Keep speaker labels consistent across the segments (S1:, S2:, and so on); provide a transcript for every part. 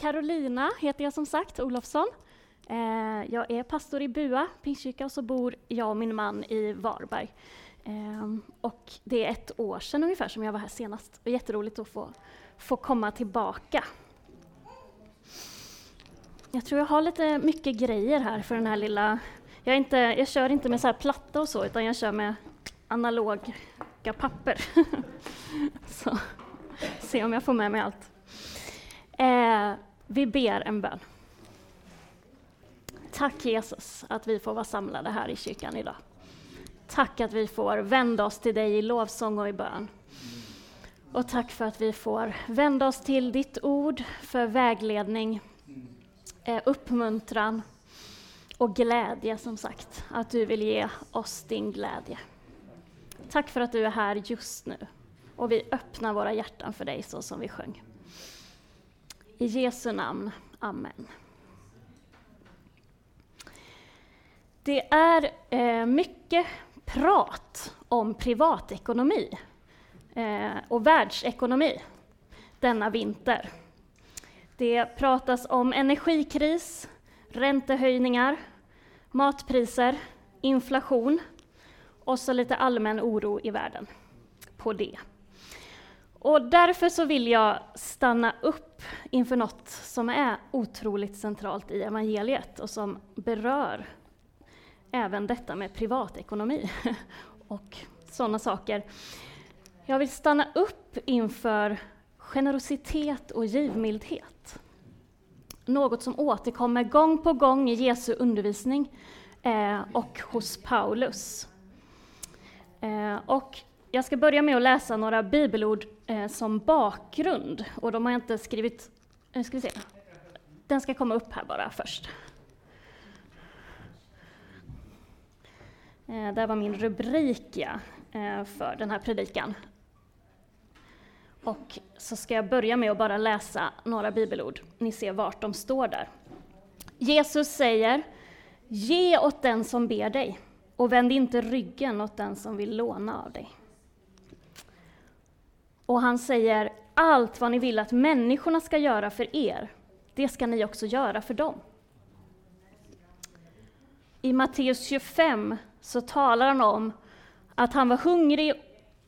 S1: Carolina heter jag som sagt, Olofsson. Eh, jag är pastor i Bua Pingstkyrka och så bor jag och min man i Varberg. Ehm, och det är ett år sedan ungefär som jag var här senast. Och jätteroligt att få, få komma tillbaka. Jag tror jag har lite mycket grejer här för den här lilla... Jag, inte, jag kör inte med så här platta och så, utan jag kör med analoga papper. så se om jag får med mig allt. Eh, vi ber en bön. Tack Jesus att vi får vara samlade här i kyrkan idag. Tack att vi får vända oss till dig i lovsång och i bön. Och tack för att vi får vända oss till ditt ord för vägledning, eh, uppmuntran och glädje som sagt. Att du vill ge oss din glädje. Tack för att du är här just nu och vi öppnar våra hjärtan för dig så som vi sjöng. I Jesu namn. Amen. Det är eh, mycket prat om privatekonomi eh, och världsekonomi denna vinter. Det pratas om energikris, räntehöjningar, matpriser, inflation och så lite allmän oro i världen på det. Och därför så vill jag stanna upp inför något som är otroligt centralt i evangeliet och som berör även detta med privatekonomi och sådana saker. Jag vill stanna upp inför generositet och givmildhet. Något som återkommer gång på gång i Jesu undervisning eh, och hos Paulus. Eh, och jag ska börja med att läsa några bibelord eh, som bakgrund. Och de har jag inte skrivit... Nu ska vi se. Den ska komma upp här bara först. Eh, det var min rubrik ja, eh, för den här predikan. Och så ska jag börja med att bara läsa några bibelord. Ni ser vart de står där. Jesus säger Ge åt den som ber dig och vänd inte ryggen åt den som vill låna av dig. Och han säger, allt vad ni vill att människorna ska göra för er, det ska ni också göra för dem. I Matteus 25 så talar han om att han var hungrig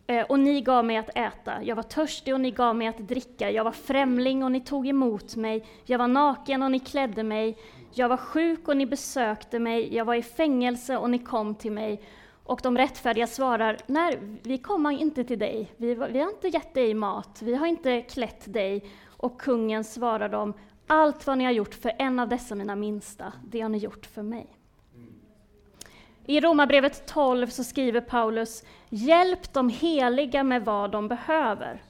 S1: eh, och ni gav mig att äta. Jag var törstig och ni gav mig att dricka. Jag var främling och ni tog emot mig. Jag var naken och ni klädde mig. Jag var sjuk och ni besökte mig. Jag var i fängelse och ni kom till mig. Och de rättfärdiga svarar, nej, vi kommer inte till dig, vi, vi har inte gett dig mat, vi har inte klätt dig. Och kungen svarar dem, allt vad ni har gjort för en av dessa mina minsta, det har ni gjort för mig. I Romarbrevet 12 så skriver Paulus, hjälp de heliga med vad de behöver.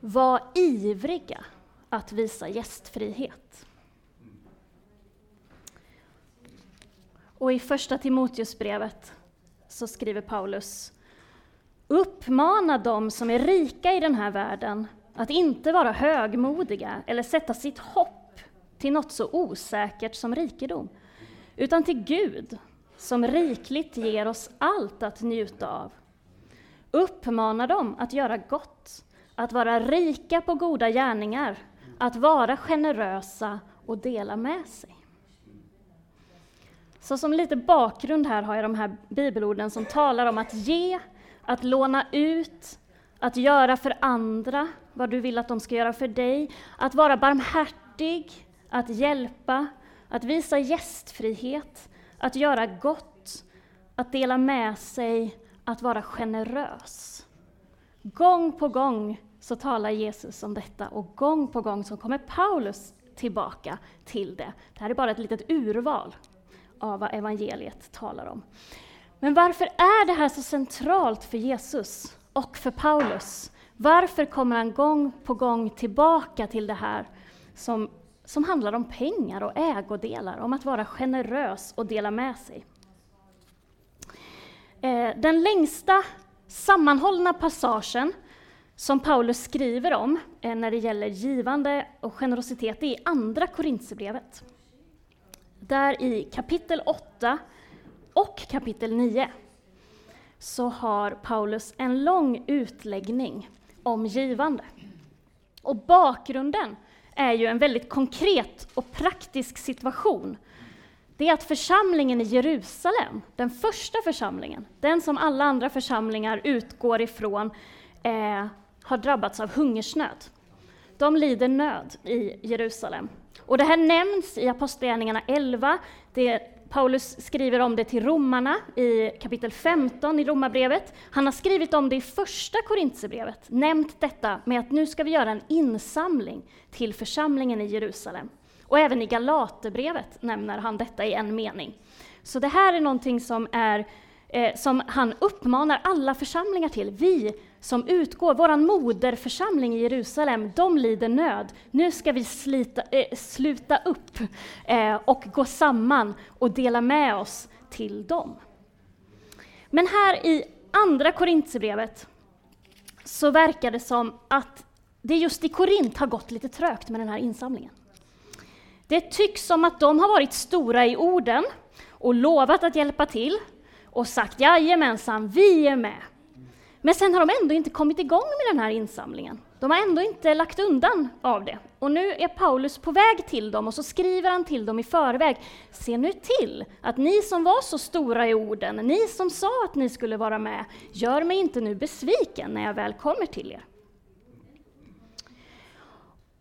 S1: Var ivriga att visa gästfrihet. Och i första Timoteusbrevet så skriver Paulus Uppmana dem som är rika i den här världen att inte vara högmodiga eller sätta sitt hopp till något så osäkert som rikedom, utan till Gud som rikligt ger oss allt att njuta av. Uppmana dem att göra gott, att vara rika på goda gärningar, att vara generösa och dela med sig. Så som lite bakgrund här har jag de här bibelorden som talar om att ge, att låna ut, att göra för andra vad du vill att de ska göra för dig, att vara barmhärtig, att hjälpa, att visa gästfrihet, att göra gott, att dela med sig, att vara generös. Gång på gång så talar Jesus om detta och gång på gång så kommer Paulus tillbaka till det. Det här är bara ett litet urval av vad evangeliet talar om. Men varför är det här så centralt för Jesus och för Paulus? Varför kommer han gång på gång tillbaka till det här som, som handlar om pengar och ägodelar, om att vara generös och dela med sig? Eh, den längsta sammanhållna passagen som Paulus skriver om eh, när det gäller givande och generositet, det är i Andra Korintierbrevet. Där i kapitel 8 och kapitel 9 så har Paulus en lång utläggning om givande. Och bakgrunden är ju en väldigt konkret och praktisk situation. Det är att församlingen i Jerusalem, den första församlingen, den som alla andra församlingar utgår ifrån, eh, har drabbats av hungersnöd. De lider nöd i Jerusalem. Och det här nämns i Apostlagärningarna 11. Det, Paulus skriver om det till romarna i kapitel 15 i Romarbrevet. Han har skrivit om det i första Korintierbrevet, nämnt detta med att nu ska vi göra en insamling till församlingen i Jerusalem. Och även i Galaterbrevet nämner han detta i en mening. Så det här är någonting som, är, eh, som han uppmanar alla församlingar till. Vi som utgår, vår moderförsamling i Jerusalem, de lider nöd. Nu ska vi slita, eh, sluta upp eh, och gå samman och dela med oss till dem. Men här i andra Korintierbrevet så verkar det som att det just i Korint har gått lite trögt med den här insamlingen. Det tycks som att de har varit stora i orden och lovat att hjälpa till och sagt jajamensan, vi är med. Men sen har de ändå inte kommit igång med den här insamlingen. De har ändå inte lagt undan av det. Och nu är Paulus på väg till dem och så skriver han till dem i förväg. Se nu till att ni som var så stora i orden, ni som sa att ni skulle vara med, gör mig inte nu besviken när jag väl kommer till er.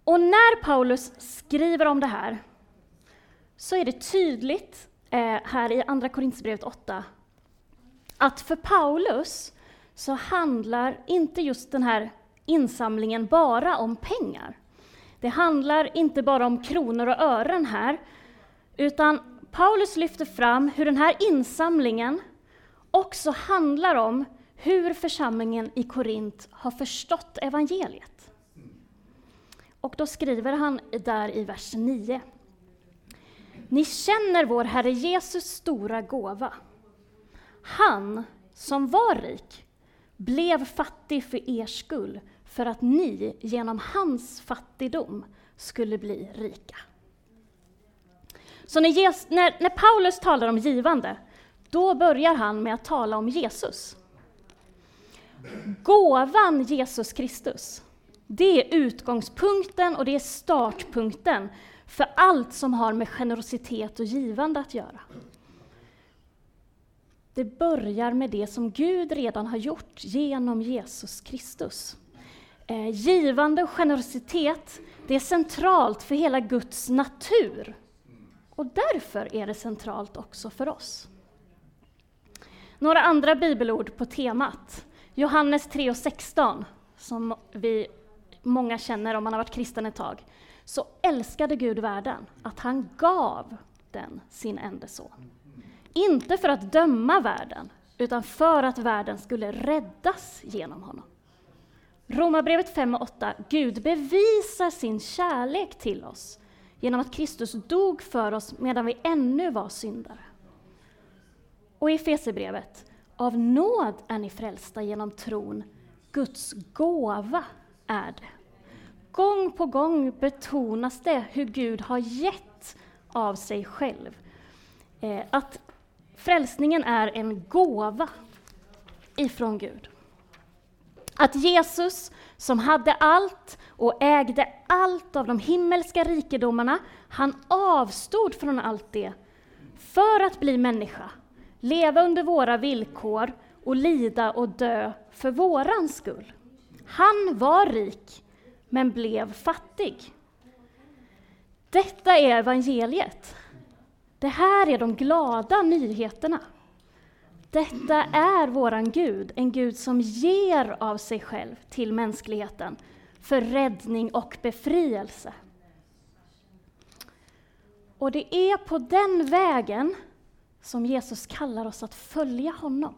S1: Och när Paulus skriver om det här så är det tydligt eh, här i Andra Korinthierbrevet 8 att för Paulus så handlar inte just den här insamlingen bara om pengar. Det handlar inte bara om kronor och ören här, utan Paulus lyfter fram hur den här insamlingen också handlar om hur församlingen i Korint har förstått evangeliet. Och då skriver han där i vers 9. Ni känner vår Herre Jesus stora gåva. Han som var rik blev fattig för er skull, för att ni genom hans fattigdom skulle bli rika. Så när, Jesus, när, när, Paulus talar om givande, då börjar han med att tala om Jesus. Gåvan Jesus Kristus, det är utgångspunkten och det är startpunkten för allt som har med generositet och givande att göra. Det börjar med det som Gud redan har gjort genom Jesus Kristus. Eh, givande och generositet, det är centralt för hela Guds natur. Och därför är det centralt också för oss. Några andra bibelord på temat. Johannes 3 och 16, som vi många känner om man har varit kristen ett tag. Så älskade Gud världen, att han gav den sin enda son. Inte för att döma världen, utan för att världen skulle räddas genom honom. Romarbrevet 5 och 8. Gud bevisar sin kärlek till oss genom att Kristus dog för oss medan vi ännu var syndare. Och i Efesierbrevet. Av nåd är ni frälsta genom tron. Guds gåva är det. Gång på gång betonas det hur Gud har gett av sig själv. Eh, att Frälsningen är en gåva ifrån Gud. Att Jesus, som hade allt och ägde allt av de himmelska rikedomarna, han avstod från allt det för att bli människa, leva under våra villkor och lida och dö för våran skull. Han var rik, men blev fattig. Detta är evangeliet. Det här är de glada nyheterna. Detta är våran Gud, en Gud som ger av sig själv till mänskligheten för räddning och befrielse. Och det är på den vägen som Jesus kallar oss att följa honom.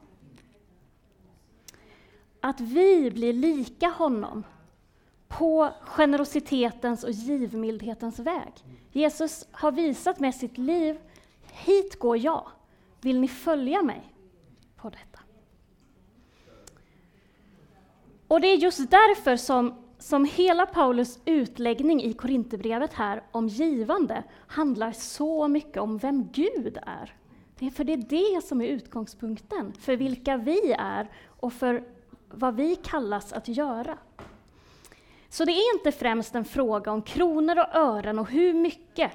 S1: Att vi blir lika honom på generositetens och givmildhetens väg. Jesus har visat med sitt liv Hit går jag. Vill ni följa mig på detta? Och det är just därför som, som hela Paulus utläggning i Korinthierbrevet här om givande handlar så mycket om vem Gud är. Det är för det är det som är utgångspunkten för vilka vi är och för vad vi kallas att göra. Så det är inte främst en fråga om kronor och ören och hur mycket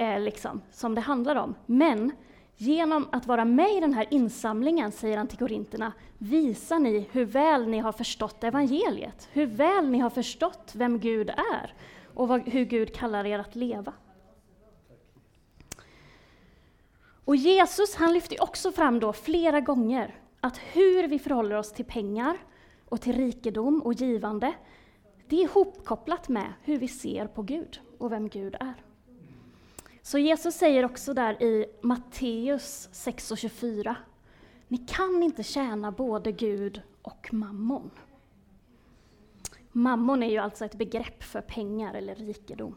S1: eh, liksom, som det handlar om. Men genom att vara med i den här insamlingen, säger han till korinterna, visar ni hur väl ni har förstått evangeliet, hur väl ni har förstått vem Gud är och vad, hur Gud kallar er att leva. Och Jesus han lyfter också fram då flera gånger att hur vi förhåller oss till pengar och till rikedom och givande, det är ihopkopplat med hur vi ser på Gud och vem Gud är. Så Jesus säger också där i Matteus 6.24, ni kan inte tjäna både Gud och mammon. Mammon är ju alltså ett begrepp för pengar eller rikedom.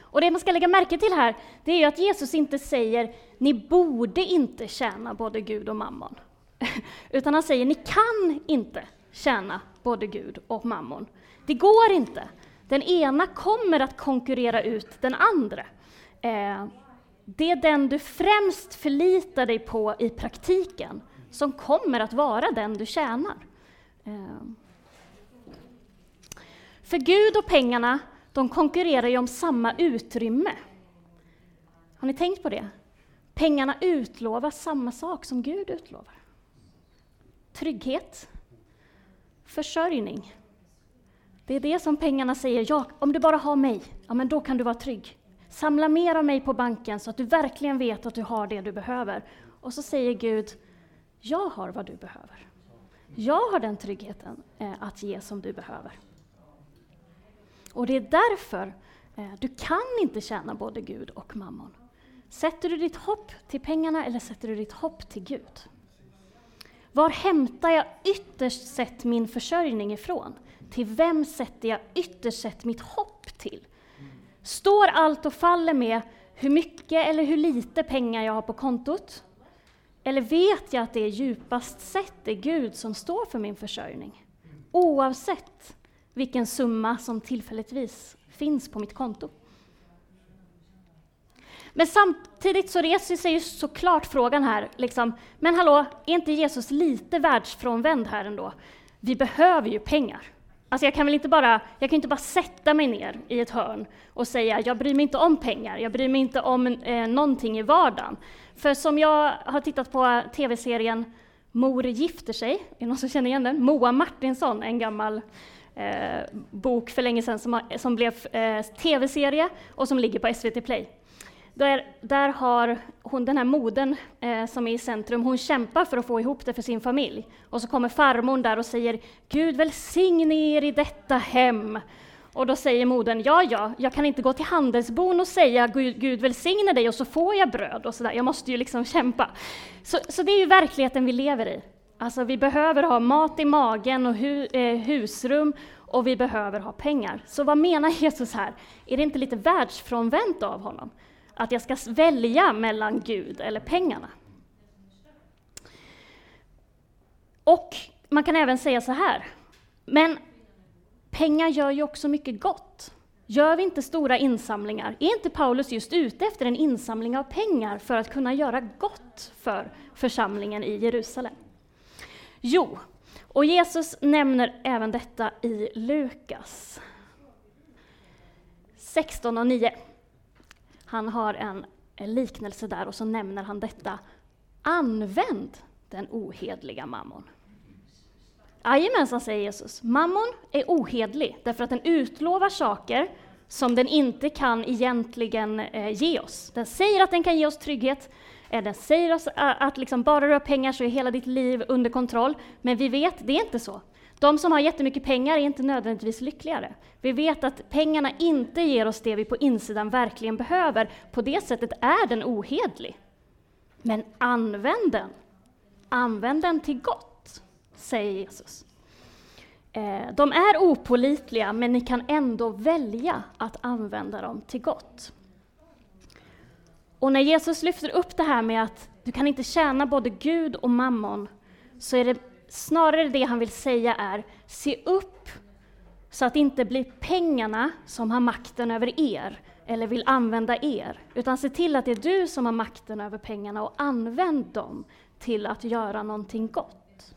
S1: Och det man ska lägga märke till här, det är ju att Jesus inte säger ni borde inte tjäna både Gud och mammon. Utan han säger ni kan inte tjäna både Gud och mammon. Det går inte. Den ena kommer att konkurrera ut den andra. Eh, det är den du främst förlitar dig på i praktiken som kommer att vara den du tjänar. Eh. För Gud och pengarna, de konkurrerar ju om samma utrymme. Har ni tänkt på det? Pengarna utlovar samma sak som Gud utlovar. Trygghet, försörjning. Det är det som pengarna säger, ja, om du bara har mig, ja men då kan du vara trygg. Samla mer av mig på banken så att du verkligen vet att du har det du behöver. Och så säger Gud, jag har vad du behöver. Jag har den tryggheten eh, att ge som du behöver. Och det är därför eh, du kan inte tjäna både Gud och mammon. Sätter du ditt hopp till pengarna eller sätter du ditt hopp till Gud? Var hämtar jag ytterst sett min försörjning ifrån? Till vem sätter jag ytterst sett mitt hopp till? Står allt och faller med hur mycket eller hur lite pengar jag har på kontot? Eller vet jag att det är djupast sett är Gud som står för min försörjning? Oavsett vilken summa som tillfälligtvis finns på mitt konto. Men samtidigt så reser sig ju såklart frågan här, liksom, men hallå, är inte Jesus lite världsfrånvänd här ändå? Vi behöver ju pengar. Alltså jag kan väl inte bara, jag kan inte bara sätta mig ner i ett hörn och säga jag bryr mig inte om pengar, jag bryr mig inte om eh, någonting i vardagen. För som jag har tittat på tv-serien Mor gifter sig, är det någon som känner igen den? Moa Martinsson, en gammal eh, bok för länge sedan som, som blev eh, tv-serie och som ligger på SVT Play. Där, där har hon, den här moden eh, som är i centrum, hon kämpar för att få ihop det för sin familj. Och så kommer farmor där och säger Gud välsigne er i detta hem. Och då säger modern, ja, ja, jag kan inte gå till handelsbon och säga Gud, Gud välsigne dig och så får jag bröd och sådär. Jag måste ju liksom kämpa. Så, så det är ju verkligheten vi lever i. Alltså vi behöver ha mat i magen och hu, eh, husrum och vi behöver ha pengar. Så vad menar Jesus här? Är det inte lite världsfrånvänt av honom? Att jag ska välja mellan Gud eller pengarna. Och man kan även säga så här, men pengar gör ju också mycket gott. Gör vi inte stora insamlingar? Är inte Paulus just ute efter en insamling av pengar för att kunna göra gott för församlingen i Jerusalem? Jo, och Jesus nämner även detta i Lukas 16 och 9. Han har en, liknelse där och så nämner han detta. Använd den ohedliga mammon. Jajamensan, säger Jesus. Mammon är ohedlig därför att den utlovar saker som den inte kan egentligen eh, ge oss. Den säger att den kan ge oss trygghet, eh, den säger oss, att, att liksom bara du har pengar så är hela ditt liv under kontroll. Men vi vet, det är inte så. De som har jättemycket pengar är inte nödvändigtvis lyckligare. Vi vet att pengarna inte ger oss det vi på insidan verkligen behöver. På det sättet är den ohedlig. Men använd den. Använd den till gott, säger Jesus. Eh, de är opolitliga, men ni kan ändå välja att använda dem till gott. Och när Jesus lyfter upp det här med att du kan inte tjäna både Gud och mammon, så är det snarare det han vill säga är, se upp så att det inte blir pengarna som har makten över er, eller vill använda er, utan se till att det är du som har makten över pengarna och använd dem till att göra någonting gott.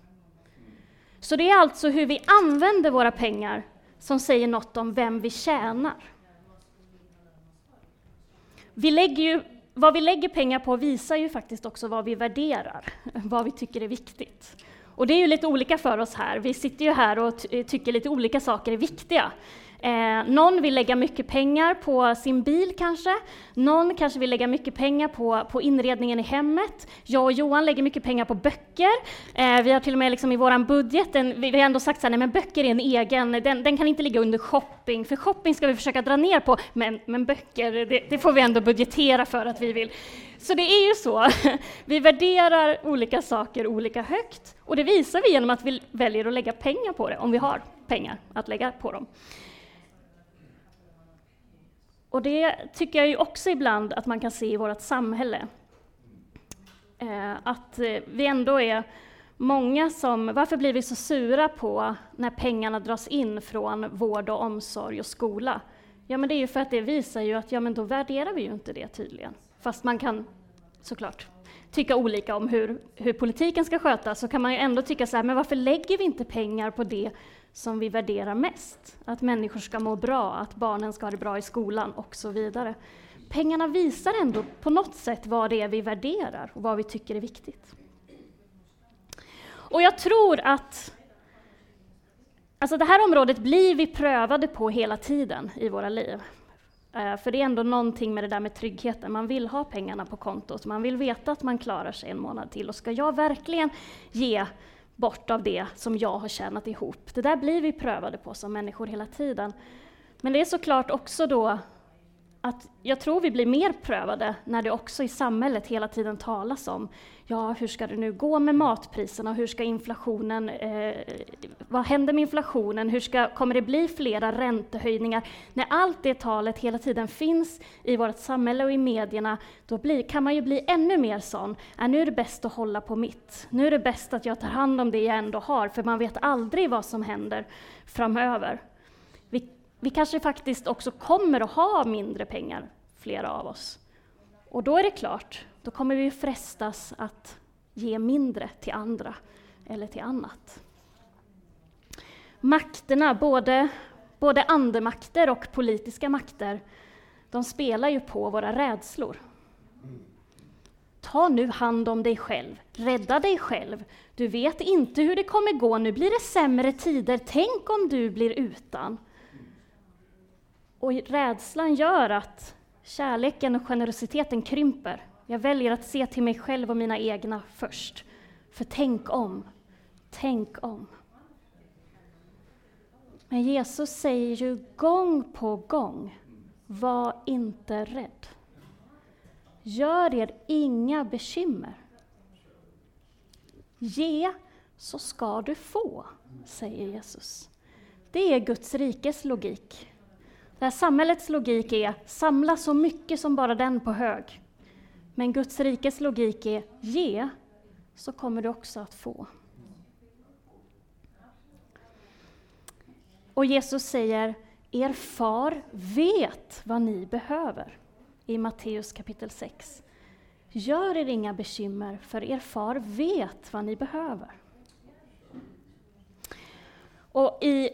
S1: Så det är alltså hur vi använder våra pengar som säger något om vem vi tjänar. Vi lägger ju, vad vi lägger pengar på visar ju faktiskt också vad vi värderar, vad vi tycker är viktigt. Och det är ju lite olika för oss här. Vi sitter ju här och tycker lite olika saker är viktiga. Eh, någon vill lägga mycket pengar på sin bil kanske. Någon kanske vill lägga mycket pengar på, på inredningen i hemmet. Jag och Johan lägger mycket pengar på böcker. Eh, vi har till och med liksom i vår budget, en, vi har ändå sagt att böcker är en egen, den, den, kan inte ligga under shopping, för shopping ska vi försöka dra ner på, men, men böcker, det, det får vi ändå budgetera för att vi vill. Så det är ju så, vi värderar olika saker olika högt, och det visar vi genom att vi väljer att lägga pengar på det, om vi har pengar att lägga på dem. Och det tycker jag ju också ibland att man kan se i vårt samhälle. Eh, att eh, vi ändå är många som, varför blir vi så sura på när pengarna dras in från vård och omsorg och skola? Ja, men det är ju för att det visar ju att ja, men då värderar vi ju inte det tydligen. Fast man kan såklart tycka olika om hur, hur politiken ska skötas, så kan man ju ändå tycka så här, men varför lägger vi inte pengar på det som vi värderar mest. Att människor ska må bra, att barnen ska ha det bra i skolan och så vidare. Pengarna visar ändå på något sätt vad det är vi värderar och vad vi tycker är viktigt. Och jag tror att alltså det här området blir vi prövade på hela tiden i våra liv. Eh, för det är ändå någonting med det där med tryggheten. Man vill ha pengarna på kontot, man vill veta att man klarar sig en månad till. Och ska jag verkligen ge bort av det som jag har tjänat ihop. Det där blir vi prövade på som människor hela tiden. Men det är såklart också då att jag tror vi blir mer prövade när det också i samhället hela tiden talas om ja, hur ska det nu gå med matpriserna? Hur ska inflationen, eh, vad händer med inflationen? Hur ska, kommer det bli flera räntehöjningar? När allt det talet hela tiden finns i vårt samhälle och i medierna, då blir, kan man ju bli ännu mer sån, äh, nu är det bäst att hålla på mitt. Nu är det bäst att jag tar hand om det jag ändå har, för man vet aldrig vad som händer framöver. Vi, kanske faktiskt också kommer att ha mindre pengar, flera av oss. Och då är det klart, då kommer vi frestas att ge mindre till andra eller till annat. Makterna, både, både andemakter och politiska makter, de spelar ju på våra rädslor. Ta nu hand om dig själv, rädda dig själv. Du vet inte hur det kommer gå, nu blir det sämre tider, tänk om du blir utan. Och rädslan gör att kärleken och generositeten krymper. Jag väljer att se till mig själv och mina egna först. För tänk om, tänk om. Men Jesus säger ju gång på gång, var inte rädd. Gör er inga bekymmer. Ge, så ska du få, säger Jesus. Det är Guds rikes logik. Där samhällets logik är samla så mycket som bara den på hög. Men Guds rikes logik är ge, så kommer du också att få. Och Jesus säger, er far vet vad ni behöver, i Matteus kapitel 6. Gör er inga bekymmer, för er far vet vad ni behöver. Och i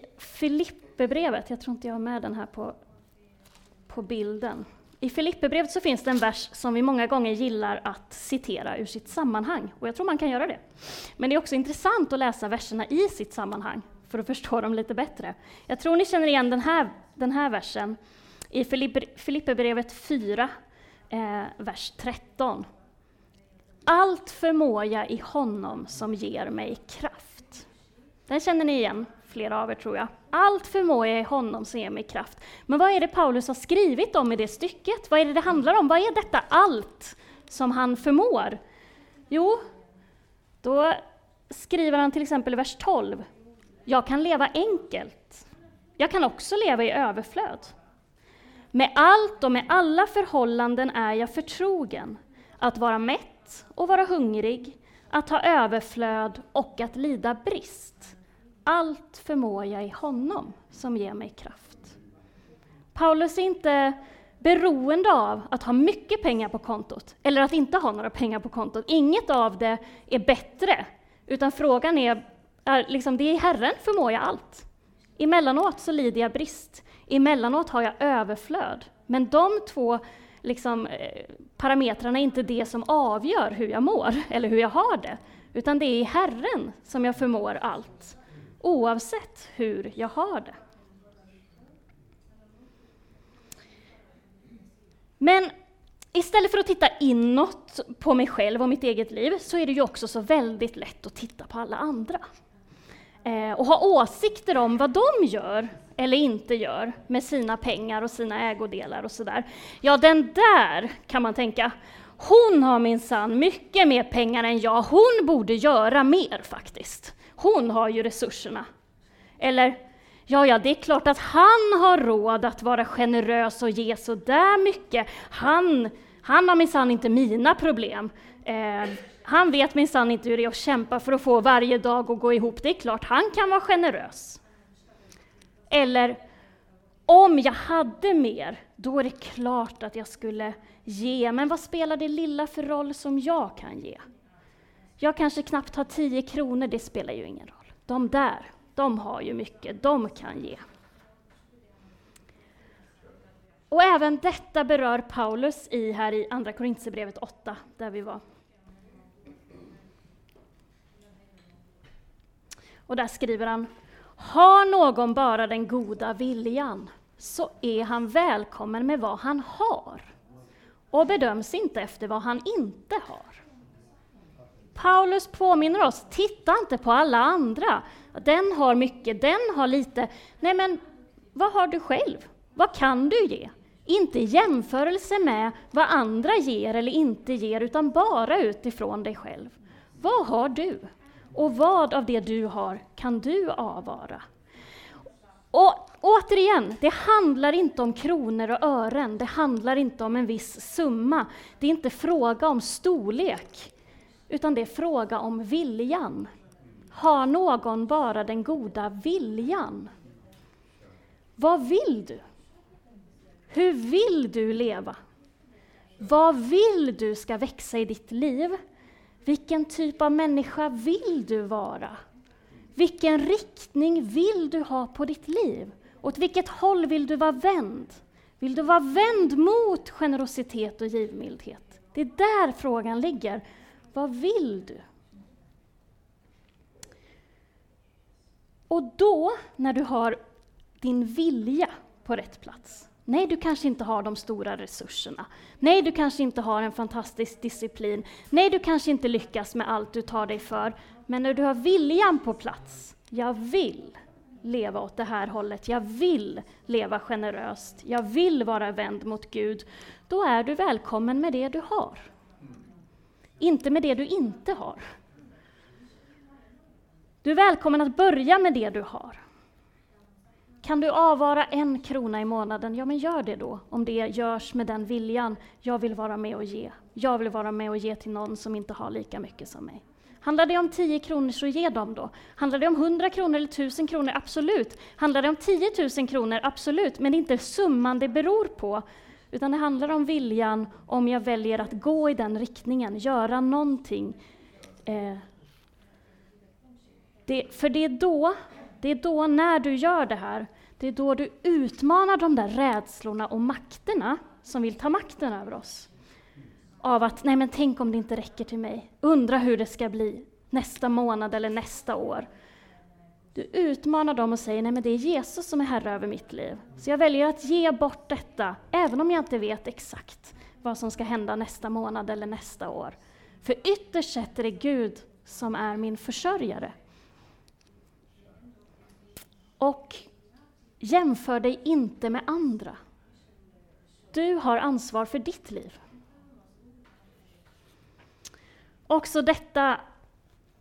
S1: Filipperbrevet, jag tror inte jag har med den här på, på bilden, i Filipperbrevet så finns det en vers som vi många gånger gillar att citera ur sitt sammanhang, och jag tror man kan göra det. Men det är också intressant att läsa verserna i sitt sammanhang, för att förstå dem lite bättre. Jag tror ni känner igen den här, den här versen i Filipperbrevet 4, eh, vers 13. Allt förmår jag i honom som ger mig kraft. Den känner ni igen, flera av er tror jag. Allt förmår jag i honom som ger mig kraft. Men vad är det Paulus har skrivit om i det stycket? Vad är det det handlar om? Vad är detta allt som han förmår? Jo, då skriver han till exempel i vers 12. Jag kan leva enkelt. Jag kan också leva i överflöd. Med allt och med alla förhållanden är jag förtrogen. Att vara mätt och vara hungrig, att ha överflöd och att lida brist. Allt förmår jag i honom som ger mig kraft. Paulus är inte beroende av att ha mycket pengar på kontot, eller att inte ha några pengar på kontot. Inget av det är bättre, utan frågan är, är liksom, det är Herren förmår jag allt. Emellanåt så lider jag brist, emellanåt har jag överflöd. Men de två liksom, eh, parametrarna är inte det som avgör hur jag mår eller hur jag har det, utan det är i Herren som jag förmår allt, oavsett hur jag har det. Men istället för att titta inåt på mig själv och mitt eget liv så är det ju också så väldigt lätt att titta på alla andra. Eh, och ha åsikter om vad de gör eller inte gör med sina pengar och sina ägodelar och sådär. Ja, den där kan man tänka, hon har minsann mycket mer pengar än jag, hon borde göra mer faktiskt. Hon har ju resurserna. Eller, ja, ja, det är klart att han har råd att vara generös och ge så där mycket. Han, han har minsann inte mina problem. Eh, han vet minsann inte hur det är att kämpa för att få varje dag att gå ihop. Det är klart, han kan vara generös. Eller, om jag hade mer, då är det klart att jag skulle ge. Men vad spelar det lilla för roll som jag kan ge? Jag kanske knappt har tio kronor, det spelar ju ingen roll. De där, de har ju mycket, de kan ge. Och även detta berör Paulus i här i Andra Korintierbrevet 8, där vi var. Och där skriver han, har någon bara den goda viljan, så är han välkommen med vad han har och bedöms inte efter vad han inte har. Paulus påminner oss, titta inte på alla andra. Den har mycket, den har lite. Nej men, vad har du själv? Vad kan du ge? Inte i jämförelse med vad andra ger eller inte ger, utan bara utifrån dig själv. Vad har du? Och vad av det du har kan du avvara? Och återigen, det handlar inte om kronor och ören, det handlar inte om en viss summa. Det är inte fråga om storlek, utan det är fråga om viljan. Har någon bara den goda viljan? Vad vill du? Hur vill du leva? Vad vill du ska växa i ditt liv? Vilken typ av människa vill du vara? Vilken riktning vill du ha på ditt liv? Åt vilket håll vill du vara vänd? Vill du vara vänd mot generositet och givmildhet? Det är där frågan ligger. Vad vill du? Och då, när du har din vilja på rätt plats, Nej, du kanske inte har de stora resurserna. Nej, du kanske inte har en fantastisk disciplin. Nej, du kanske inte lyckas med allt du tar dig för. Men när du har viljan på plats, jag vill leva åt det här hållet, jag vill leva generöst, jag vill vara vänd mot Gud, då är du välkommen med det du har. Inte med det du inte har. Du är välkommen att börja med det du har. Kan du avvara en krona i månaden? Ja, men gör det då, om det görs med den viljan. Jag vill vara med och ge. Jag vill vara med och ge till någon som inte har lika mycket som mig. Handlar det om 10 kronor, så ge dem då. Handlar det om 100 kronor eller 1000 kronor? Absolut. Handlar det om 10 000 kronor? Absolut. Men det är inte summan det beror på, utan det handlar om viljan, om jag väljer att gå i den riktningen, göra någonting. Eh, det, för det är då det är då, när du gör det här, det är då du utmanar de där rädslorna och makterna som vill ta makten över oss. Av att, nej men tänk om det inte räcker till mig. Undra hur det ska bli nästa månad eller nästa år. Du utmanar dem och säger, nej men det är Jesus som är Herre över mitt liv. Så jag väljer att ge bort detta, även om jag inte vet exakt vad som ska hända nästa månad eller nästa år. För ytterst sett är det Gud som är min försörjare. Och jämför dig inte med andra. Du har ansvar för ditt liv. Också detta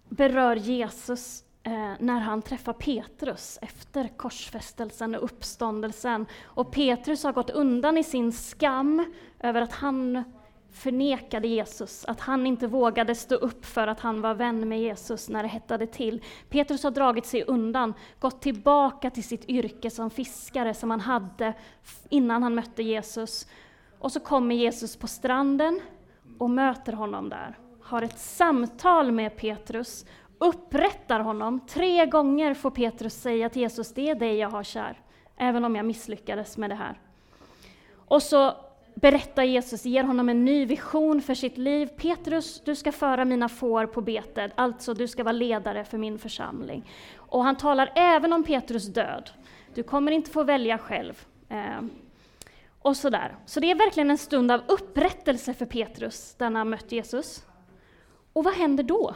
S1: berör Jesus Eh, när han träffar Petrus efter korsfästelsen och uppståndelsen. Och Petrus har gått undan i sin skam över att han förnekade Jesus, att han inte vågade stå upp för att han var vän med Jesus när det hettade till. Petrus har dragit sig undan, gått tillbaka till sitt yrke som fiskare som han hade innan han mötte Jesus. Och så kommer Jesus på stranden och möter honom där, har ett samtal med Petrus, upprättar honom. Tre gånger får Petrus säga till Jesus, det är dig jag har kär, även om jag misslyckades med det här. Och så berättar Jesus, ger honom en ny vision för sitt liv. Petrus, du ska föra mina får på betet, alltså du ska vara ledare för min församling. Och han talar även om Petrus död. Du kommer inte få välja själv. Eh, och sådär. Så det är verkligen en stund av upprättelse för Petrus, där han mött Jesus. Och vad händer då?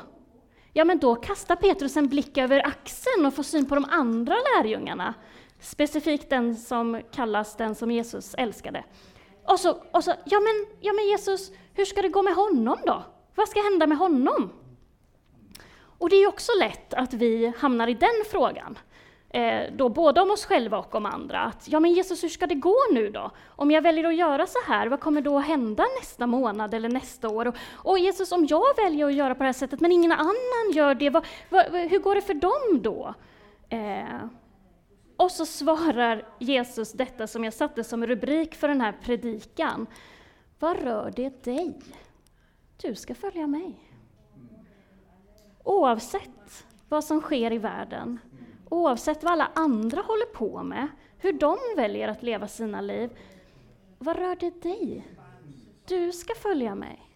S1: Ja, men då kastar Petrus en blick över axeln och får syn på de andra lärjungarna. Specifikt den som kallas den som Jesus älskade. Och så, och så ja, men, ja men Jesus, hur ska det gå med honom då? Vad ska hända med honom? Och det är också lätt att vi hamnar i den frågan. Eh, då både om oss själva och om andra. Att, ja men Jesus, hur ska det gå nu då? Om jag väljer att göra så här, vad kommer då hända nästa månad eller nästa år? Och, och Jesus, om jag väljer att göra på det här sättet men ingen annan gör det, vad, vad, hur går det för dem då? Eh, och så svarar Jesus detta som jag satte som rubrik för den här predikan. Vad rör det dig? Du ska följa mig. Oavsett vad som sker i världen, oavsett vad alla andra håller på med, hur de väljer att leva sina liv. Vad rör det dig? Du ska följa mig.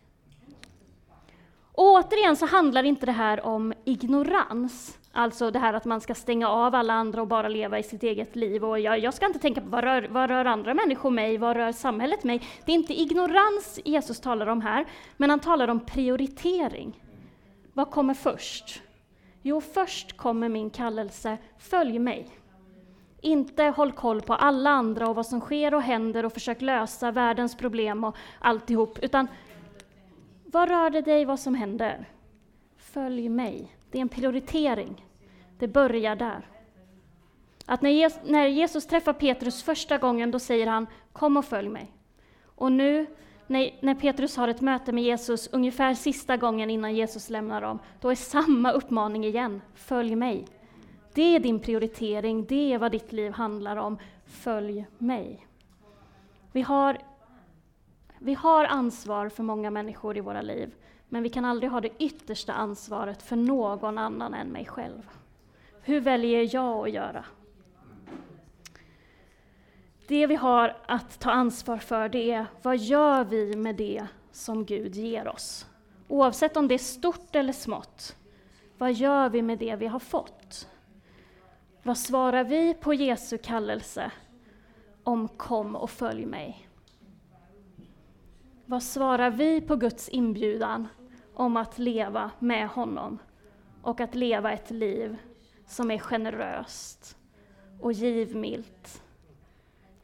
S1: Och återigen så handlar inte det här om ignorans. Alltså det här att man ska stänga av alla andra och bara leva i sitt eget liv. Och jag, jag ska inte tänka på vad rör, vad rör andra människor mig, vad rör samhället mig? Det är inte ignorans Jesus talar om här, men han talar om prioritering. Vad kommer först? Jo, först kommer min kallelse, följ mig. Inte håll koll på alla andra och vad som sker och händer och försök lösa världens problem och alltihop, utan vad rör det dig vad som händer? Följ mig. Det är en prioritering. Det börjar där. Att när Jesus träffar Petrus första gången, då säger han Kom och följ mig. Och nu när, Petrus har ett möte med Jesus, ungefär sista gången innan Jesus lämnar dem, då är samma uppmaning igen. Följ mig. Det är din prioritering, det är vad ditt liv handlar om. Följ mig. Vi har, vi har ansvar för många människor i våra liv. Men vi kan aldrig ha det yttersta ansvaret för någon annan än mig själv. Hur väljer jag att göra? Det vi har att ta ansvar för det är vad gör vi med det som Gud ger oss? Oavsett om det är stort eller smått. Vad gör vi med det vi har fått? Vad svarar vi på Jesu kallelse om kom och följ mig? Vad svarar vi på Guds inbjudan om att leva med honom och att leva ett liv som är generöst och givmilt.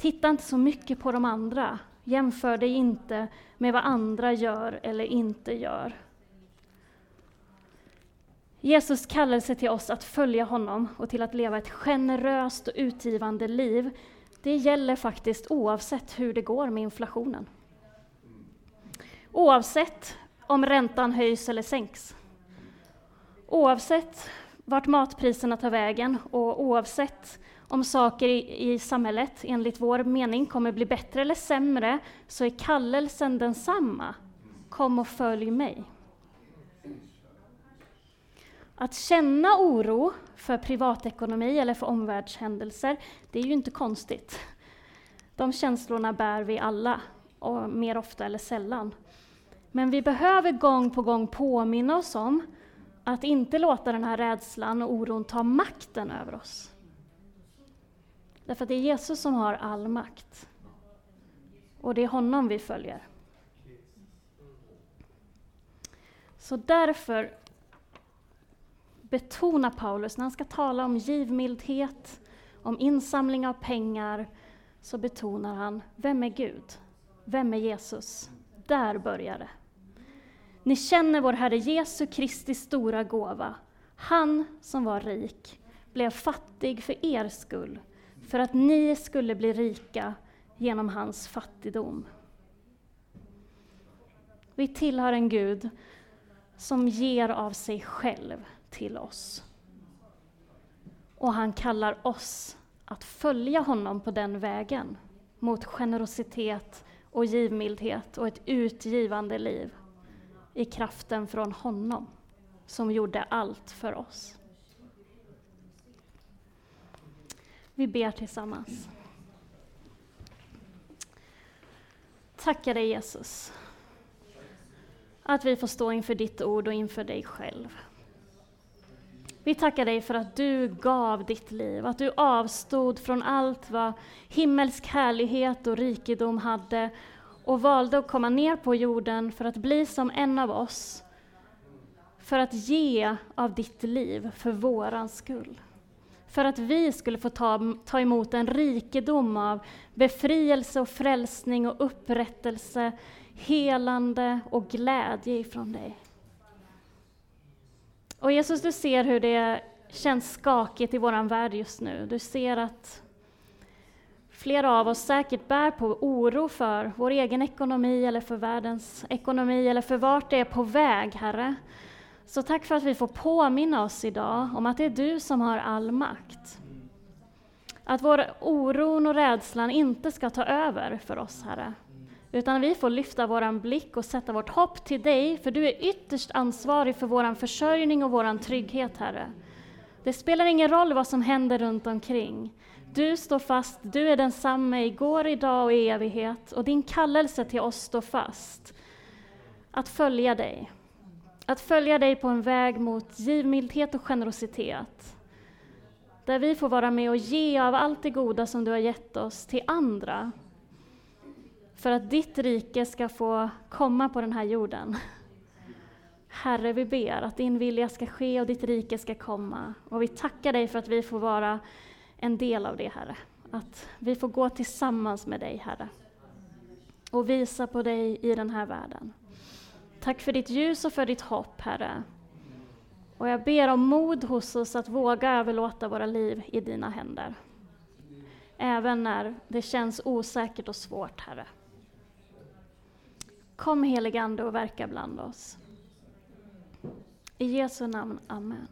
S1: Titta inte så mycket på de andra. Jämför dig inte med vad andra gör eller inte gör. Jesus kallelse till oss att följa honom och till att leva ett generöst och utgivande liv, det gäller faktiskt oavsett hur det går med inflationen. Oavsett om räntan höjs eller sänks. Oavsett vart matpriserna tar vägen och oavsett om saker i, i samhället enligt vår mening kommer bli bättre eller sämre så är kallelsen densamma. Kom och följ mig. Att känna oro för privatekonomi eller för omvärldshändelser, det är ju inte konstigt. De känslorna bär vi alla, och mer ofta eller sällan. Men vi behöver gång på gång påminna oss om att inte låta den här rädslan och oron ta makten över oss. Därför att det är Jesus som har all makt. Och det är honom vi följer. Så därför betonar Paulus, när han ska tala om givmildhet, om insamling av pengar, så betonar han, vem är Gud? Vem är Jesus? Där börjar det. Ni känner vår Herre Jesu Kristi stora gåva. Han som var rik blev fattig för er skull, för att ni skulle bli rika genom hans fattigdom. Vi tillhör en Gud som ger av sig själv till oss. Och han kallar oss att följa honom på den vägen, mot generositet och givmildhet och ett utgivande liv i kraften från honom. som gjorde allt för oss. Vi ber tillsammans. Tackar dig Jesus, att vi får stå inför ditt ord och inför dig själv. Vi tackar dig för att du gav ditt liv, att du avstod från allt vad himmelsk härlighet och rikedom hade och valde att komma ner på jorden för att bli som en av oss, för att ge av ditt liv för våran skull. För att vi skulle få ta, ta emot en rikedom av befrielse och frälsning och upprättelse, helande och glädje ifrån dig. Och Jesus, du ser hur det känns skakigt i vår värld just nu. Du ser att flera av oss säkert bär på oro för vår egen ekonomi eller för världens ekonomi eller för vart det är på väg, Herre. Så tack för att vi får påminna oss idag om att det är du som har all makt. Att vår oron och rädslan inte ska ta över för oss, Herre. Utan vi får lyfta vår blick och sätta vårt hopp till dig, för du är ytterst ansvarig för vår försörjning och vår trygghet, Herre. Det spelar ingen roll vad som händer runt omkring. Du står fast, du är densamme igår, idag och i evighet, och din kallelse till oss står fast. Att följa dig. Att följa dig på en väg mot givmildhet och generositet. Där vi får vara med och ge av allt det goda som du har gett oss till andra. För att ditt rike ska få komma på den här jorden. Herre, vi ber att din vilja ska ske och ditt rike ska komma. Och vi tackar dig för att vi får vara en del av det, Herre. Att vi får gå tillsammans med dig, Herre. Och visa på dig i den här världen. Tack för ditt ljus och för ditt hopp, Herre. Och jag ber om mod hos oss att våga överlåta våra liv i dina händer. Även när det känns osäkert och svårt, Herre. Kom heligande och verka bland oss. I Jesu namn, Amen.